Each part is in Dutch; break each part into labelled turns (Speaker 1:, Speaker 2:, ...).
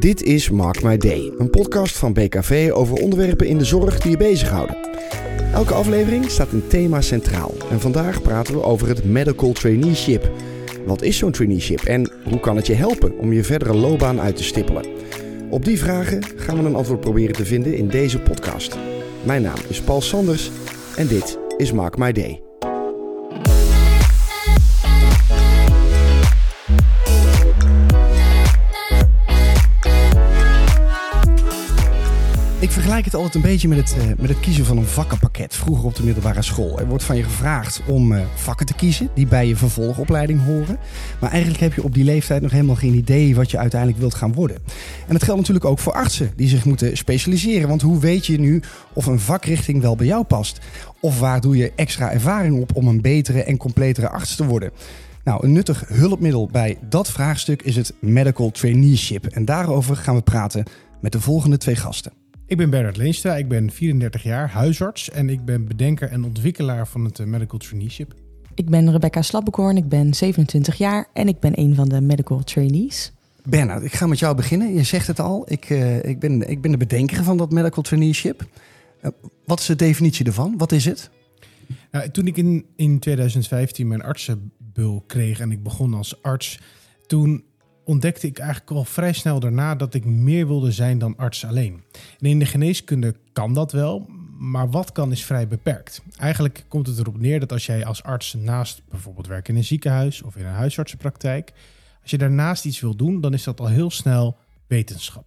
Speaker 1: Dit is Mark My Day, een podcast van BKV over onderwerpen in de zorg die je bezighouden. Elke aflevering staat een thema centraal en vandaag praten we over het Medical Traineeship. Wat is zo'n traineeship en hoe kan het je helpen om je verdere loopbaan uit te stippelen? Op die vragen gaan we een antwoord proberen te vinden in deze podcast. Mijn naam is Paul Sanders en dit is Mark My Day. Ik vergelijk het altijd een beetje met het, uh, met het kiezen van een vakkenpakket. Vroeger op de middelbare school. Er wordt van je gevraagd om uh, vakken te kiezen die bij je vervolgopleiding horen. Maar eigenlijk heb je op die leeftijd nog helemaal geen idee wat je uiteindelijk wilt gaan worden. En dat geldt natuurlijk ook voor artsen die zich moeten specialiseren. Want hoe weet je nu of een vakrichting wel bij jou past? Of waar doe je extra ervaring op om een betere en completere arts te worden? Nou, een nuttig hulpmiddel bij dat vraagstuk is het Medical Traineeship. En daarover gaan we praten met de volgende twee gasten.
Speaker 2: Ik ben Bernard Leenstra, ik ben 34 jaar, huisarts en ik ben bedenker en ontwikkelaar van het eh, Medical Traineeship.
Speaker 3: Ik ben Rebecca Slappekorn, ik ben 27 jaar en ik ben een van de medical trainees.
Speaker 1: Bernard, ik ga met jou beginnen. Je zegt het al, ik, uh, ik, ben, ik ben de bedenker van dat medical traineeship. Uh, wat is de definitie ervan? Wat is het?
Speaker 2: Nou, toen ik in, in 2015 mijn artsenbul kreeg en ik begon als arts, toen ontdekte ik eigenlijk al vrij snel daarna dat ik meer wilde zijn dan arts alleen. En in de geneeskunde kan dat wel, maar wat kan is vrij beperkt. Eigenlijk komt het erop neer dat als jij als arts naast bijvoorbeeld werken in een ziekenhuis of in een huisartsenpraktijk, als je daarnaast iets wil doen, dan is dat al heel snel wetenschap.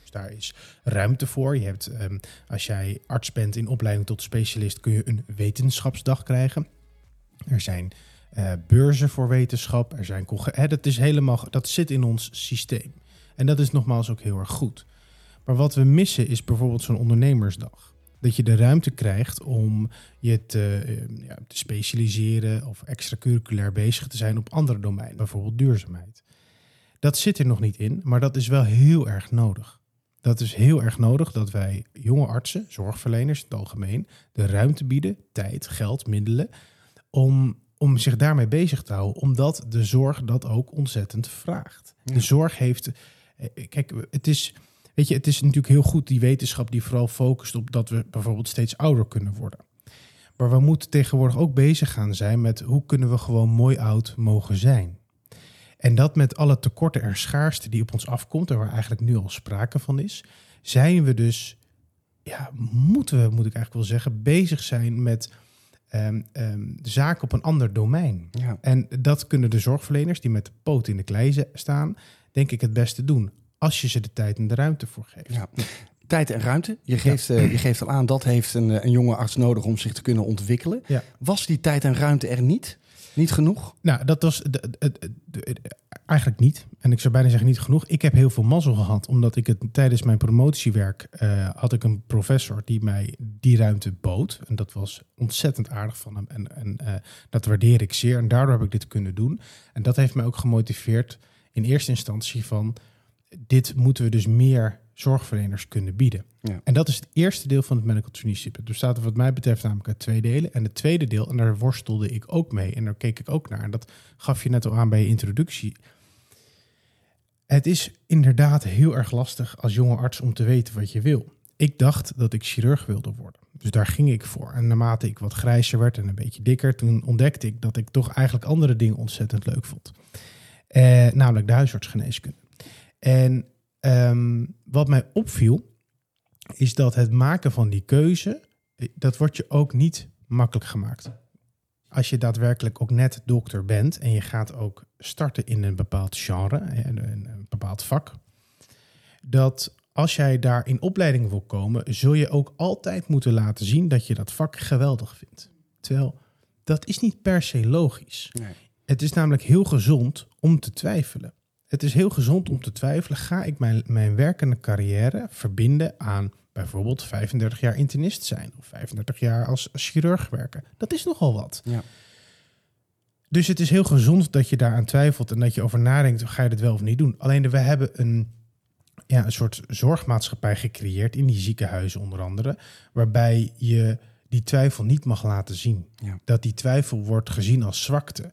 Speaker 2: Dus daar is ruimte voor. Je hebt, um, als jij arts bent in opleiding tot specialist, kun je een wetenschapsdag krijgen. Er zijn uh, beurzen voor wetenschap. Er zijn hè, dat, is helemaal, dat zit in ons systeem. En dat is nogmaals ook heel erg goed. Maar wat we missen is bijvoorbeeld zo'n ondernemersdag. Dat je de ruimte krijgt om je te, uh, ja, te specialiseren of extracurriculair bezig te zijn op andere domeinen, bijvoorbeeld duurzaamheid. Dat zit er nog niet in, maar dat is wel heel erg nodig. Dat is heel erg nodig dat wij jonge artsen, zorgverleners in het algemeen, de ruimte bieden, tijd, geld, middelen, om om zich daarmee bezig te houden, omdat de zorg dat ook ontzettend vraagt. De zorg heeft. Eh, kijk, het is. Weet je, het is natuurlijk heel goed die wetenschap die vooral focust op dat we bijvoorbeeld steeds ouder kunnen worden. Maar we moeten tegenwoordig ook bezig gaan zijn met hoe kunnen we gewoon mooi oud mogen zijn. En dat met alle tekorten en schaarste die op ons afkomt, en waar eigenlijk nu al sprake van is, zijn we dus, ja, moeten we, moet ik eigenlijk wel zeggen, bezig zijn met um, um, zaken op een ander domein. Ja. En dat kunnen de zorgverleners die met de poot in de klei staan, denk ik het beste doen. Als je ze de tijd en de ruimte voor geeft. Ja.
Speaker 1: Tijd en ruimte. Je geeft, ja. uh, je geeft al aan, dat heeft een, een jonge arts nodig om zich te kunnen ontwikkelen. Was die tijd en ruimte er niet? Niet genoeg?
Speaker 2: Nou, dat was eigenlijk niet. En ik zou bijna zeggen niet genoeg. Ik heb heel veel mazzel gehad, omdat ik het tijdens mijn promotiewerk uh, had ik een professor die mij die ruimte bood. En dat was ontzettend aardig van hem. En, en uh, dat waardeer ik zeer. En daardoor heb ik dit kunnen doen. En dat heeft mij ook gemotiveerd in eerste instantie van dit moeten we dus meer zorgverleners kunnen bieden. Ja. En dat is het eerste deel van het medical traineeship. Het bestaat wat mij betreft namelijk uit twee delen. En het tweede deel, en daar worstelde ik ook mee en daar keek ik ook naar. En dat gaf je net al aan bij je introductie. Het is inderdaad heel erg lastig als jonge arts om te weten wat je wil. Ik dacht dat ik chirurg wilde worden. Dus daar ging ik voor. En naarmate ik wat grijzer werd en een beetje dikker, toen ontdekte ik dat ik toch eigenlijk andere dingen ontzettend leuk vond. Eh, namelijk de huisartsgeneeskunde. En um, wat mij opviel, is dat het maken van die keuze, eh, dat wordt je ook niet makkelijk gemaakt. Als je daadwerkelijk ook net dokter bent en je gaat ook starten in een bepaald genre, een, een bepaald vak, dat als jij daar in opleiding wil komen, zul je ook altijd moeten laten zien dat je dat vak geweldig vindt. Terwijl dat is niet per se logisch. Nee. Het is namelijk heel gezond om te twijfelen. Het is heel gezond om te twijfelen, ga ik mijn, mijn werkende carrière verbinden aan bijvoorbeeld 35 jaar internist zijn of 35 jaar als, als chirurg werken? Dat is nogal wat. Ja. Dus het is heel gezond dat je daaraan twijfelt en dat je over nadenkt, ga je dit wel of niet doen? Alleen we hebben een, ja, een soort zorgmaatschappij gecreëerd in die ziekenhuizen onder andere, waarbij je die twijfel niet mag laten zien. Ja. Dat die twijfel wordt gezien als zwakte.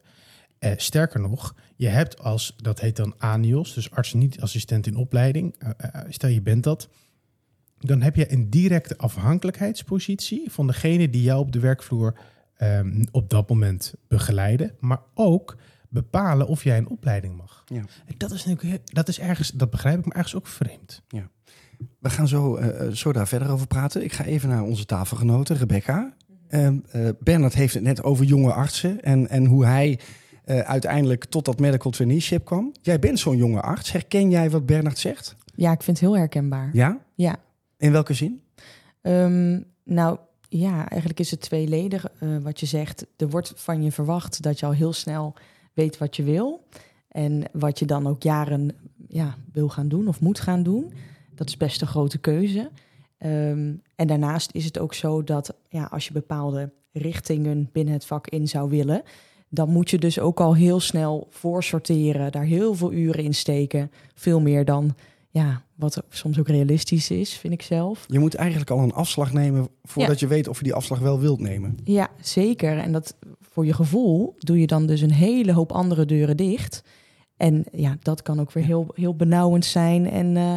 Speaker 2: Eh, sterker nog, je hebt als, dat heet dan ANIOS, dus arts niet assistent in opleiding. Eh, eh, stel je bent dat, dan heb je een directe afhankelijkheidspositie van degene die jou op de werkvloer ehm, op dat moment begeleiden, maar ook bepalen of jij een opleiding mag.
Speaker 1: Ja.
Speaker 2: En dat is natuurlijk, dat is ergens, dat begrijp ik, maar ergens ook vreemd.
Speaker 1: We gaan zo, eh, eh, zo daar verder over praten. Ik ga even naar onze tafelgenote, Rebecca. Ehm, eh, Bernard heeft het net over jonge artsen en, en hoe hij eh, uiteindelijk tot dat medical traineeship kwam. Jij bent zo'n jonge arts. Herken jij wat Bernard zegt?
Speaker 3: Ja, ik vind het heel herkenbaar.
Speaker 1: Ja?
Speaker 3: Ja.
Speaker 1: In welke zin?
Speaker 3: Ehm, nou ja, eigenlijk is het tweeledig eh, wat je zegt. Er wordt van je verwacht dat je al heel snel weet wat je wil. En wat je dan ook jaren ja, wil gaan doen of moet gaan doen. Dat is best een grote keuze. Ehm, en daarnaast is het ook zo dat ja, als je bepaalde richtingen binnen het vak in zou willen, dan moet je dus ook al heel snel voorsorteren, daar heel veel uren in steken. Veel meer dan ja, wat soms ook realistisch is, vind ik zelf.
Speaker 1: Je moet eigenlijk al een afslag nemen voordat je weet of je die afslag wel wilt nemen.
Speaker 3: Ja, zeker. En dat voor je gevoel doe je dan dus een hele hoop andere deuren dicht. En ja, dat kan ook weer heel, heel benauwend zijn. En eh,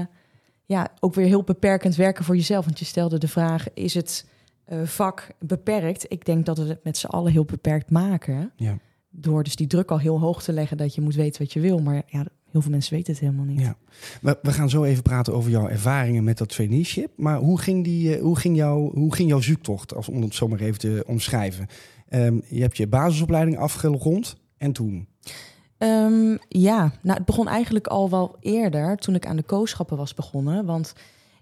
Speaker 3: ja, ook weer heel beperkend werken voor jezelf. Want je stelde de vraag: is het vak beperkt? Ik denk dat we het met z'n allen heel beperkt maken.
Speaker 1: Ja.
Speaker 3: Door dus die druk al heel hoog te leggen dat je moet weten wat je wil. Maar ja, heel veel mensen weten het helemaal niet.
Speaker 1: Ja. We, we gaan zo even praten over jouw ervaringen met dat traineeship. Maar hoe ging, die, eh, hoe ging, jouw, hoe ging jouw zoektocht, als, om het zo maar even te omschrijven? Ehm, je hebt je basisopleiding afgerond en toen?
Speaker 3: Ehm, ja, nou, het begon eigenlijk al wel eerder toen ik aan de kooschappen was begonnen. Want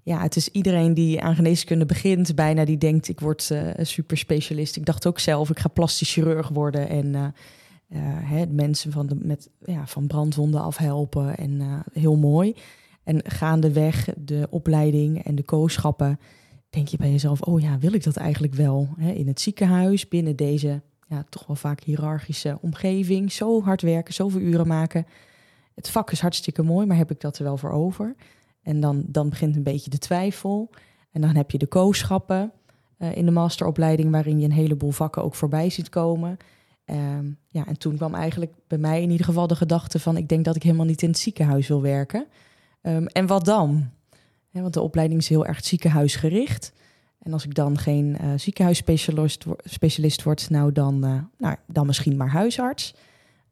Speaker 3: ja, het is iedereen die aan geneeskunde begint, bijna die denkt ik word een super specialist. Ik dacht ook zelf, ik ga plastisch chirurg worden en uh, uh, hè, mensen van, de, met, ja, van brandwonden afhelpen en heel mooi. En gaandeweg de opleiding en de kooschappen denk je bij jezelf, oh ja, wil ik dat eigenlijk wel? Hè, in het ziekenhuis, binnen deze ja, toch wel vaak hiërarchische omgeving. Zo hard werken, zoveel uren maken. Het vak is hartstikke mooi, maar heb ik dat er wel voor over? En dan, dan begint een beetje de twijfel. En dan heb je de kooschappen uh, in de masteropleiding, waarin je een heleboel vakken ook voorbij ziet komen. Um, ja, en toen kwam eigenlijk bij mij in ieder geval de gedachte van... ik denk dat ik helemaal niet in het ziekenhuis wil werken. Um, en wat dan? Want de opleiding is heel erg ziekenhuisgericht. En als ik dan geen uh, ziekenhuisspecialist specialist word, nou dan, uh, nou dan misschien maar huisarts.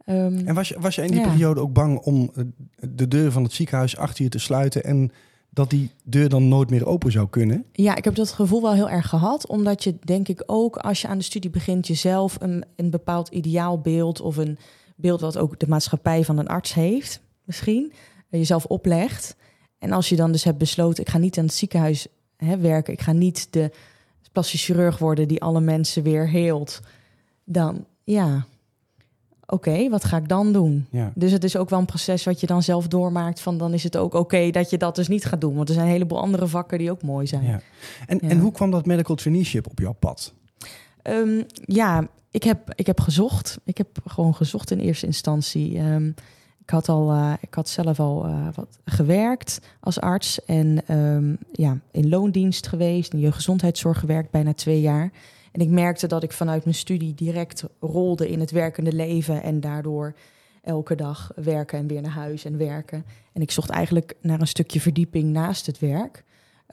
Speaker 1: Um, en was je, was je in die ja. periode ook bang om de deur van het ziekenhuis achter je te sluiten en dat die deur dan nooit meer open zou kunnen?
Speaker 3: Ja, ik heb dat gevoel wel heel erg gehad, omdat je denk ik ook als je aan de studie begint jezelf een, een bepaald ideaalbeeld of een beeld wat ook de maatschappij van een arts heeft, misschien, jezelf oplegt. En als je dan dus hebt besloten, ik ga niet aan het ziekenhuis hè, werken. Ik ga niet de plastisch chirurg worden die alle mensen weer heelt. Dan, ja, oké, okay, wat ga ik dan doen?
Speaker 1: Ja.
Speaker 3: Dus het is ook wel een proces wat je dan zelf doormaakt. Van dan is het ook oké okay dat je dat dus niet gaat doen. Want er zijn een heleboel andere vakken die ook mooi zijn.
Speaker 1: Ja. En, ja. en hoe kwam dat medical traineeship op jouw pad?
Speaker 3: Um, ja, ik heb, ik heb gezocht. Ik heb gewoon gezocht in eerste instantie. Um, ik had, al, uh, ik had zelf al uh, wat gewerkt als arts en um, ja, in loondienst geweest, in jeugdgezondheidszorg gewerkt, bijna twee jaar. En ik merkte dat ik vanuit mijn studie direct rolde in het werkende leven en daardoor elke dag werken en weer naar huis en werken. En ik zocht eigenlijk naar een stukje verdieping naast het werk.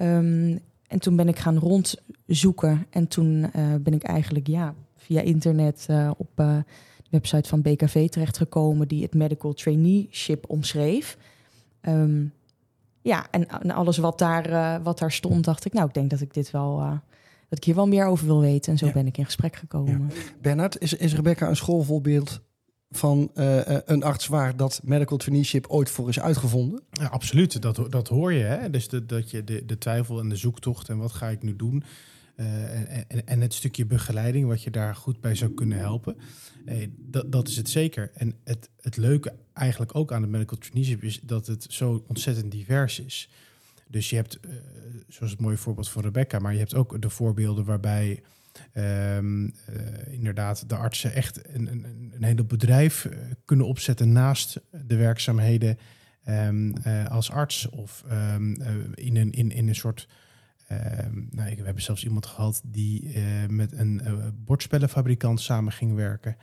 Speaker 3: Um, en toen ben ik gaan rondzoeken en toen uh, ben ik eigenlijk ja, via internet op website van BKV terechtgekomen die het medical traineeship omschreef. Um, ja, en, en, alles wat daar, wat daar stond, dacht ik, nou, ik denk dat ik dit wel, dat ik hier wel meer over wil weten. En zo ja. ben ik in gesprek gekomen.
Speaker 1: Ja. Bernard, is, is Rebecca een schoolvoorbeeld van uh, een arts waar dat medical traineeship ooit voor is uitgevonden?
Speaker 2: Ja, absoluut, dat, dat hoor je. Hè? Dus de, dat je de, de twijfel en de zoektocht en wat ga ik nu doen. Uh, en, en, en, het stukje begeleiding, wat je daar goed bij zou kunnen helpen. Nee, dat, dat is het zeker. En het, het leuke eigenlijk ook aan de medical traineeship is dat het zo ontzettend divers is. Dus je hebt, uh, zoals het mooie voorbeeld van Rebecca, maar je hebt ook de voorbeelden waarbij um, uh, inderdaad de artsen echt een, een, een hele bedrijf uh, kunnen opzetten naast de werkzaamheden um, als arts. Of um, in, een, in, in een soort nou, we hebben zelfs iemand gehad die met een bordspellenfabrikant samen ging werken.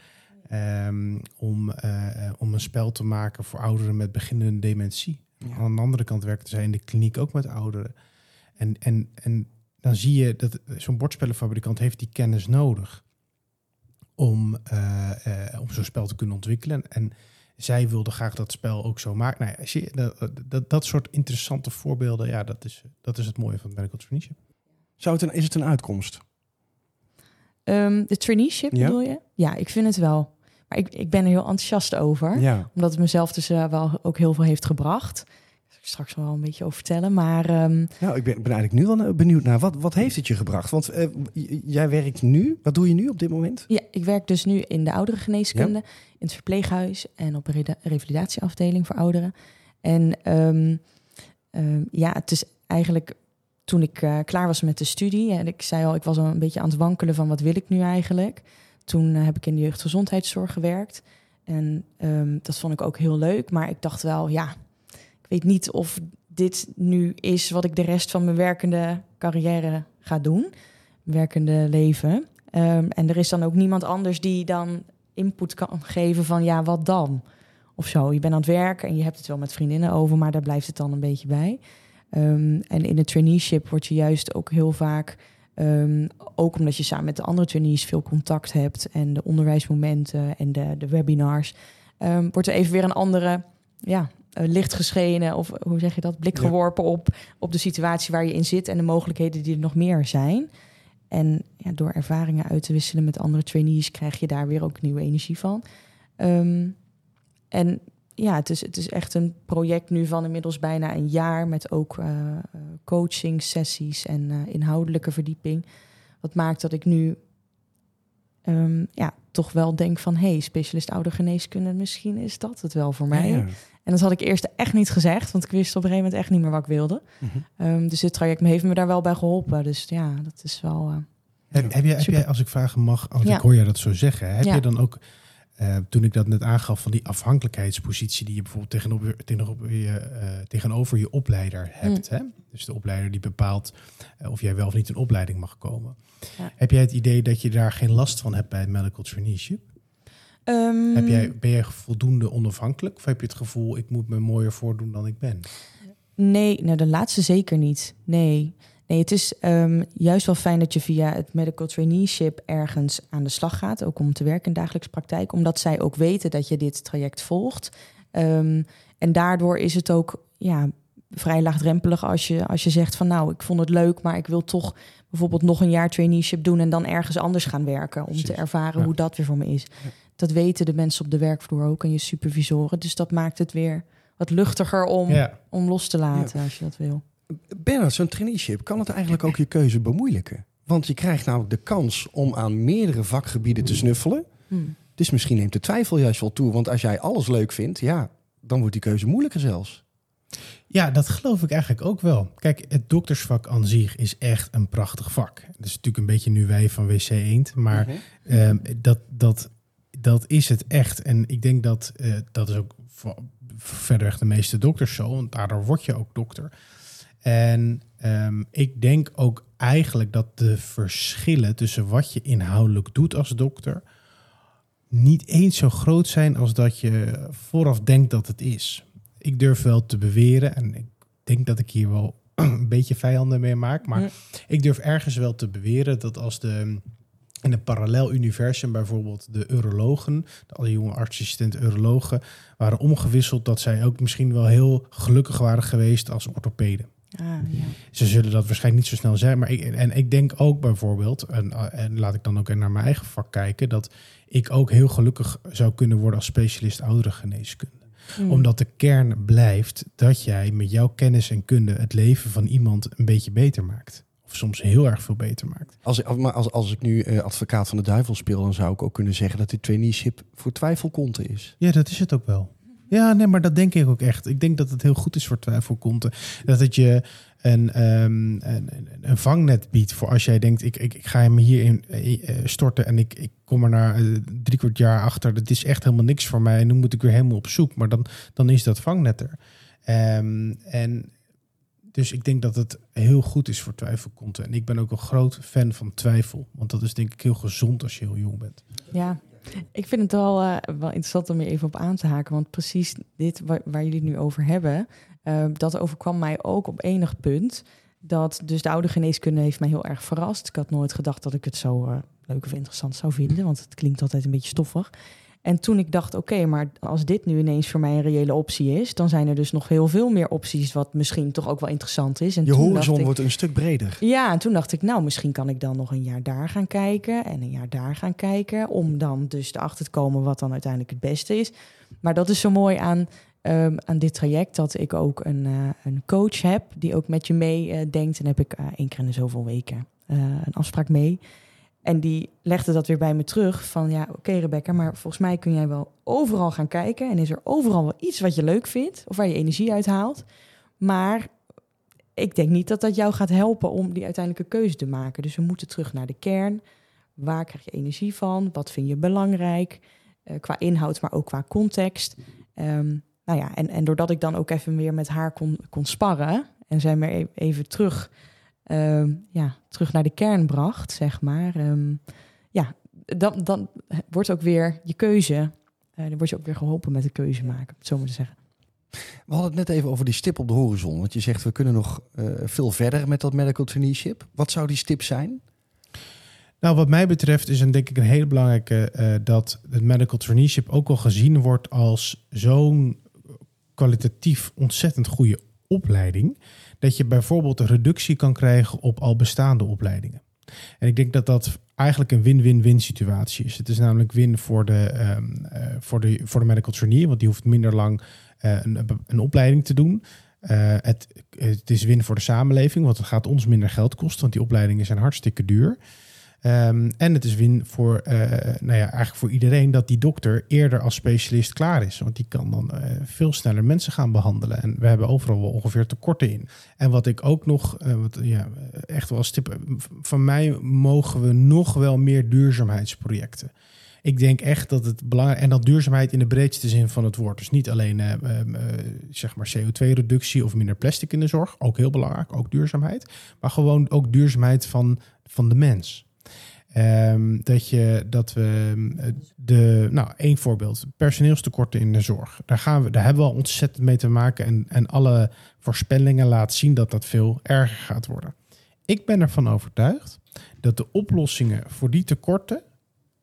Speaker 2: ehm, om, eh, om een spel te maken voor ouderen met beginnende dementie.
Speaker 1: Ja.
Speaker 2: Aan de andere kant werkten zij in de kliniek ook met ouderen. En, en, en dan zie je dat zo'n bordspellenfabrikant heeft die kennis nodig om, eh, eh, om zo'n spel te kunnen ontwikkelen. En zij wilde graag dat spel ook zo maken. Nou ja, zie je, dat, dat, dat soort interessante voorbeelden, ja, dat is, dat is het mooie van het medical traineeship.
Speaker 1: Zou het een, is het een uitkomst?
Speaker 3: Ehm, de traineeship
Speaker 1: Ja?
Speaker 3: bedoel je? Ja, ik vind het wel. Maar ik, ik ben er heel enthousiast over.
Speaker 1: Ja.
Speaker 3: Omdat het mezelf dus eh, wel ook heel veel heeft gebracht. Daar zal ik straks wel een beetje over vertellen. Maar
Speaker 1: Nou, ik ben, ben eigenlijk nu wel eh, benieuwd naar wat, wat heeft het je gebracht? Want eh, jij werkt nu. Wat doe je nu op dit moment?
Speaker 3: ja, ik werk dus nu in de ouderengeneeskunde, in het verpleeghuis en op een revalidatieafdeling voor ouderen. En ehm, ehm, ja, het is eigenlijk toen ik klaar was met de studie en ik zei al, ik was al een beetje aan het wankelen van wat wil ik nu eigenlijk. Toen eh, heb ik in de jeugdgezondheidszorg gewerkt en ehm, dat vond ik ook heel leuk. Maar ik dacht wel, ja, ik weet niet of dit nu is wat ik de rest van mijn werkende carrière ga doen, werkende leven. Ehm, en er is dan ook niemand anders die dan input kan geven van ja, wat dan? Of zo. Je bent aan het werken en je hebt het wel met vriendinnen over, maar daar blijft het dan een beetje bij. Ehm, en in de traineeship word je juist ook heel vaak, ehm, ook omdat je samen met de andere trainees veel contact hebt en de onderwijsmomenten en de, de webinars, ehm, wordt er even weer een andere ja, eh, licht geschenen of hoe zeg je dat, blik
Speaker 1: Ja.
Speaker 3: geworpen op, op de situatie waar je in zit en de mogelijkheden die er nog meer zijn. En ja, door ervaringen uit te wisselen met andere trainees krijg je daar weer ook nieuwe energie van. Ehm, en ja, het is, het is echt een project nu van inmiddels bijna een jaar met ook eh, coaching sessies en eh, inhoudelijke verdieping. Wat maakt dat ik nu ehm, ja, toch wel denk van hé, hey, specialist oudergeneeskunde, misschien is dat het wel voor mij.
Speaker 1: Ja.
Speaker 3: En dat had ik eerst echt niet gezegd, want ik wist op een gegeven moment echt niet meer wat ik wilde.
Speaker 1: Mhm.
Speaker 3: Ehm, dus dit traject heeft me daar wel bij geholpen. Dus ja, dat is wel. eh,
Speaker 2: Heb, heb, jij, heb
Speaker 3: Super.
Speaker 2: jij, als ik vragen mag,
Speaker 3: Ja.
Speaker 2: ik hoor je dat zo zeggen, heb je dan ook, eh, toen ik dat net aangaf, van die afhankelijkheidspositie die je bijvoorbeeld tegenover, tegenover, je, eh, tegenover je opleider hebt,
Speaker 3: Mm.
Speaker 2: hè? dus de opleider die bepaalt eh, of jij wel of niet een opleiding mag komen.
Speaker 3: Ja.
Speaker 2: Heb jij het idee dat je daar geen last van hebt bij het medical traineeship?
Speaker 3: ehm,
Speaker 2: Heb jij, ben jij voldoende onafhankelijk of heb je het gevoel ik moet me mooier voordoen dan ik ben?
Speaker 3: Nee, nou, de laatste zeker niet. Nee. Nee, het is ehm, juist wel fijn dat je via het medical traineeship ergens aan de slag gaat, ook om te werken in dagelijkse praktijk, omdat zij ook weten dat je dit traject volgt. Ehm, en daardoor is het ook ja, vrij laagdrempelig als je, als je zegt van nou, ik vond het leuk, maar ik wil toch bijvoorbeeld nog een jaar traineeship doen en dan ergens anders gaan werken om
Speaker 1: Precies.
Speaker 3: te ervaren
Speaker 2: Ja.
Speaker 3: hoe dat weer voor me is.
Speaker 1: Ja.
Speaker 3: Dat weten de mensen op de werkvloer ook en je supervisoren. Dus dat maakt het weer wat luchtiger om,
Speaker 2: Ja.
Speaker 3: om los te laten als je dat wil.
Speaker 1: Bernard, zo'n traineeship, kan het eigenlijk ook je keuze bemoeilijken? Want je krijgt namelijk de kans om aan meerdere vakgebieden te snuffelen.
Speaker 3: Hmm.
Speaker 1: Dus misschien neemt de twijfel juist wel toe. Want als jij alles leuk vindt, ja, dan wordt die keuze moeilijker zelfs.
Speaker 2: Ja, dat geloof ik eigenlijk ook wel. Kijk, het doktersvak aan zich is echt een prachtig vak. Dat is natuurlijk een beetje nu wij van WC Eend, maar
Speaker 1: Mhm.
Speaker 2: Ehm, dat, dat, dat is het echt. En ik denk dat eh, dat is ook voor, verderweg de meeste dokters zo. Want daardoor word je ook dokter. En ehm, ik denk ook eigenlijk dat de verschillen tussen wat je inhoudelijk doet als dokter niet eens zo groot zijn als dat je vooraf denkt dat het is. Ik durf wel te beweren, en ik denk dat ik hier wel een beetje vijanden mee maak, maar
Speaker 3: Ja.
Speaker 2: ik durf ergens wel te beweren dat als de in een parallel universum bijvoorbeeld de urologen, de alle jonge artsassistenten urologen, waren omgewisseld dat zij ook misschien wel heel gelukkig waren geweest als orthopeden.
Speaker 3: Ah, ja.
Speaker 2: Ze zullen dat waarschijnlijk niet zo snel zijn. Maar ik, en ik denk ook bijvoorbeeld, en, en laat ik dan ook naar mijn eigen vak kijken, dat ik ook heel gelukkig zou kunnen worden als specialist ouderengeneeskunde.
Speaker 3: Hmm.
Speaker 2: Omdat de kern blijft dat jij met jouw kennis en kunde het leven van iemand een beetje beter maakt. Of soms heel erg veel beter maakt.
Speaker 1: Als, ik- maar als, als ik nu eh, advocaat van de duivel speel, dan zou ik ook kunnen zeggen dat die traineeship voor twijfelkonten is.
Speaker 2: Ja, dat is het ook wel. Ja, nee, maar dat denk ik ook echt. Ik denk dat het heel goed is voor twijfelkonten. Dat het je een, ehm, een, een- een vangnet biedt voor als jij denkt... ik, ik, ik ga hem hierin eh, eh, storten en ik, ik kom er na eh, drie kwart jaar achter... dat is echt helemaal niks voor mij en nu moet ik weer helemaal op zoek. Maar dan, dan is dat vangnet er. Ehm, en dus ik denk dat het heel goed is voor twijfelkonten. En ik ben ook een groot fan van twijfel. Want dat is denk ik heel gezond als je heel jong bent.
Speaker 3: Ja, Ik vind het wel, uh, wel interessant om je even op aan te haken. Want precies dit waar, jullie het nu over hebben, uh, dat overkwam mij ook op enig punt. Dat dus de oude geneeskunde heeft mij heel erg verrast. Ik had nooit gedacht dat ik het zo uh, leuk of interessant zou vinden, want het klinkt altijd een beetje stoffig. En toen ik dacht, oké, maar als dit nu ineens voor mij een reële optie is, dan zijn er dus nog heel veel meer opties, wat misschien toch ook wel interessant is.
Speaker 1: En Je horizon wordt een stuk breder.
Speaker 3: Ja, en toen dacht ik, nou, misschien kan ik dan nog een jaar daar gaan kijken en een jaar daar gaan kijken, om dan dus erachter te komen wat dan uiteindelijk het beste is. Maar dat is zo mooi aan, um, aan dit traject, dat ik ook een, uh, een coach heb die ook met je meedenkt. Uh, en heb ik uh, één keer in de zoveel weken een afspraak mee. En die legde dat weer bij me terug van ja, oké Rebecca, maar volgens mij kun jij wel overal gaan kijken en is er overal wel iets wat je leuk vindt of waar je energie uit haalt. Maar ik denk niet dat dat jou gaat helpen om die uiteindelijke keuze te maken. Dus we moeten terug naar de kern. Waar krijg je energie van? Wat vind je belangrijk? Uh, qua inhoud, maar ook qua context. Um, nou ja, en, en doordat ik dan ook even weer met haar kon, kon sparren en zij me even terug uh, ja, terug naar de kern bracht, zeg maar. Um, ja, dan, dan wordt ook weer je keuze, uh, dan word je ook weer geholpen met de keuze maken, zo moet ik zeggen.
Speaker 1: We hadden het net even over die stip op de horizon. Want je zegt we kunnen nog uh, veel verder met dat medical traineeship. Wat zou die stip zijn?
Speaker 2: Nou, wat mij betreft is een, denk ik een hele belangrijke uh, dat het medical traineeship ook al gezien wordt als zo'n kwalitatief ontzettend goede opleiding dat je bijvoorbeeld een reductie kan krijgen op al bestaande opleidingen. En ik denk dat dat eigenlijk een win-win-win situatie is. Het is namelijk win voor de, um, uh, voor de, voor de medical trainee, want die hoeft minder lang uh, een, een opleiding te doen. Uh, het, het is win voor de samenleving, want het gaat ons minder geld kosten, want die opleidingen zijn hartstikke duur. Um, en het is win voor, uh, nou ja, eigenlijk voor iedereen dat die dokter eerder als specialist klaar is. Want die kan dan uh, veel sneller mensen gaan behandelen. En we hebben overal wel ongeveer tekorten in. En wat ik ook nog, uh, wat, ja, echt wel als tip, van mij mogen we nog wel meer duurzaamheidsprojecten. Ik denk echt dat het belangrijk en dat duurzaamheid in de breedste zin van het woord. Dus niet alleen zeg maar CO2-reductie of minder plastic in de zorg, ook heel belangrijk, ook duurzaamheid. Maar gewoon ook duurzaamheid van, van de mens. Um, dat, je, dat we de, nou, één voorbeeld, personeelstekorten in de zorg. Daar, gaan we, daar hebben we al ontzettend mee te maken. En, en alle voorspellingen laten zien dat dat veel erger gaat worden. Ik ben ervan overtuigd dat de oplossingen voor die tekorten,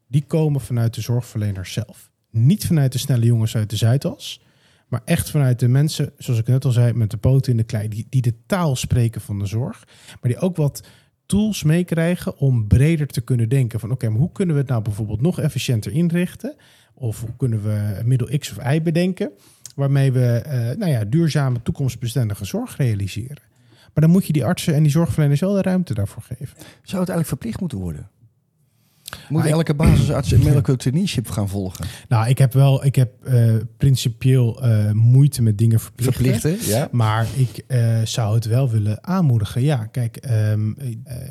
Speaker 2: die komen vanuit de zorgverleners zelf. Niet vanuit de snelle jongens uit de Zuidas, maar echt vanuit de mensen, zoals ik net al zei, met de poten in de klei, die, die de taal spreken van de zorg, maar die ook wat tools meekrijgen om breder te kunnen denken van oké, maar hoe kunnen we het nou bijvoorbeeld nog efficiënter inrichten? Of hoe kunnen we middel X of Y bedenken waarmee we uh, nou ja, duurzame toekomstbestendige zorg realiseren? Maar dan moet je die artsen en die zorgverleners wel de ruimte daarvoor geven.
Speaker 1: Zou het eigenlijk verplicht moeten worden? Moet elke basisarts een medical traineeship gaan volgen?
Speaker 2: Nou, ik heb wel, ik heb uh, principieel uh, moeite met dingen verplichten.
Speaker 1: Verplichten, ja.
Speaker 2: Maar ik uh, zou het wel willen aanmoedigen. Ja, kijk, um,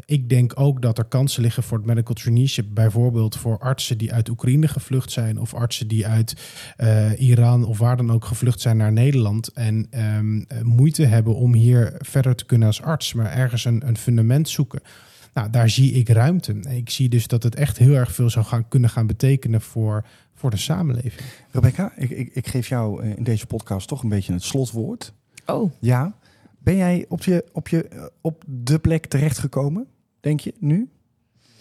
Speaker 2: ik denk ook dat er kansen liggen voor het medical traineeship. Bijvoorbeeld voor artsen die uit Oekraïne gevlucht zijn. Of artsen die uit Iran of waar dan ook gevlucht zijn naar Nederland. En um, moeite hebben om hier verder te kunnen als arts. Maar ergens een, een fundament zoeken. Nou, daar zie ik ruimte. Ik zie dus dat het echt heel erg veel zou gaan, kunnen gaan betekenen voor, voor de samenleving.
Speaker 1: Rebecca, ik, ik, ik geef jou in deze podcast toch een beetje het slotwoord.
Speaker 3: Oh.
Speaker 1: Ja. Ben jij op, je, op, je, op de plek terechtgekomen, denk je, nu?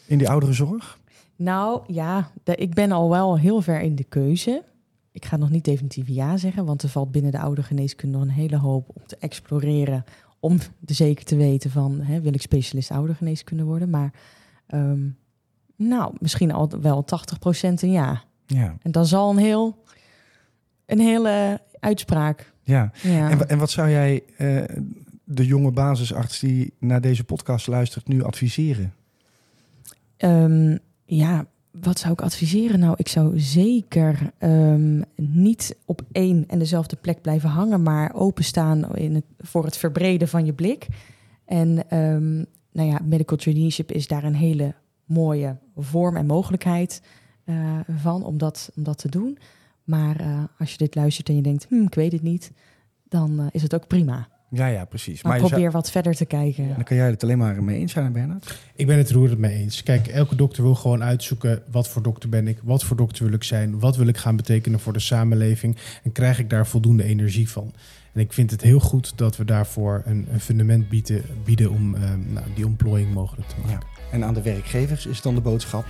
Speaker 1: In die ouderenzorg?
Speaker 3: Nou ja, de, ik ben al wel heel ver in de keuze. Ik ga nog niet definitief ja zeggen, want er valt binnen de oude geneeskunde nog een hele hoop om te exploreren om de zeker te weten van, hè, wil ik specialist oudergeneeskunde worden? Maar um, nou, misschien al wel 80% een ja.
Speaker 1: ja.
Speaker 3: En dan zal een heel, een hele uitspraak.
Speaker 1: Ja, ja. En, en wat zou jij uh, de jonge basisarts die naar deze podcast luistert nu adviseren?
Speaker 3: Um, ja, wat zou ik adviseren? Nou, ik zou zeker um, niet op één en dezelfde plek blijven hangen, maar openstaan in voor het verbreden van je blik. En um, nou ja, medical traineeship is daar een hele mooie vorm en mogelijkheid uh, van om dat, om dat te doen. Maar uh, als je dit luistert en je denkt, hm, ik weet het niet, dan uh, is het ook prima.
Speaker 1: Ja, ja, precies.
Speaker 3: Maar,
Speaker 1: zou-
Speaker 3: probeer wat verder te kijken.
Speaker 1: dan kan jij het alleen maar mee eens zijn, Bernard.
Speaker 2: Ik ben het roerend mee eens. Kijk, elke dokter wil gewoon uitzoeken wat voor dokter ben ik, wat voor dokter wil ik zijn, wat wil ik gaan betekenen voor de samenleving en krijg ik daar voldoende energie van. En ik vind het heel goed dat we daarvoor een, een fundament bieden, bieden om eh, nou, die ontplooiing mogelijk te maken.
Speaker 1: En aan de werkgevers is dan de boodschap: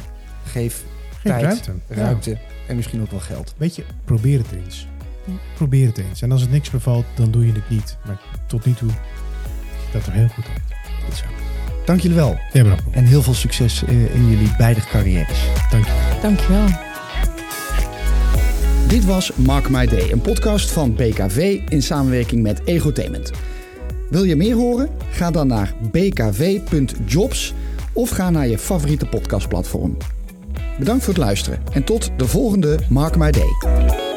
Speaker 1: geef
Speaker 2: Geef
Speaker 1: tijd,
Speaker 2: ruimte.
Speaker 1: ruimte en misschien ook wel geld.
Speaker 2: Weet je, probeer het eens. Probeer het eens. En als het niks bevalt, dan doe je het niet. Maar tot nu toe ziet dat er heel goed uit.
Speaker 1: Goed zo. Dank jullie wel.
Speaker 2: Ja, bedankt.
Speaker 1: En heel veel succes eh, in jullie beide carrières.
Speaker 2: Dank je.
Speaker 3: Dankjewel.
Speaker 1: Dit was Mark My Day, een podcast van BKV in samenwerking met Egotainment. Wil je meer horen? Ga dan naar bkv.jobs of ga naar je favoriete podcastplatform. Bedankt voor het luisteren en tot de volgende Mark My Day.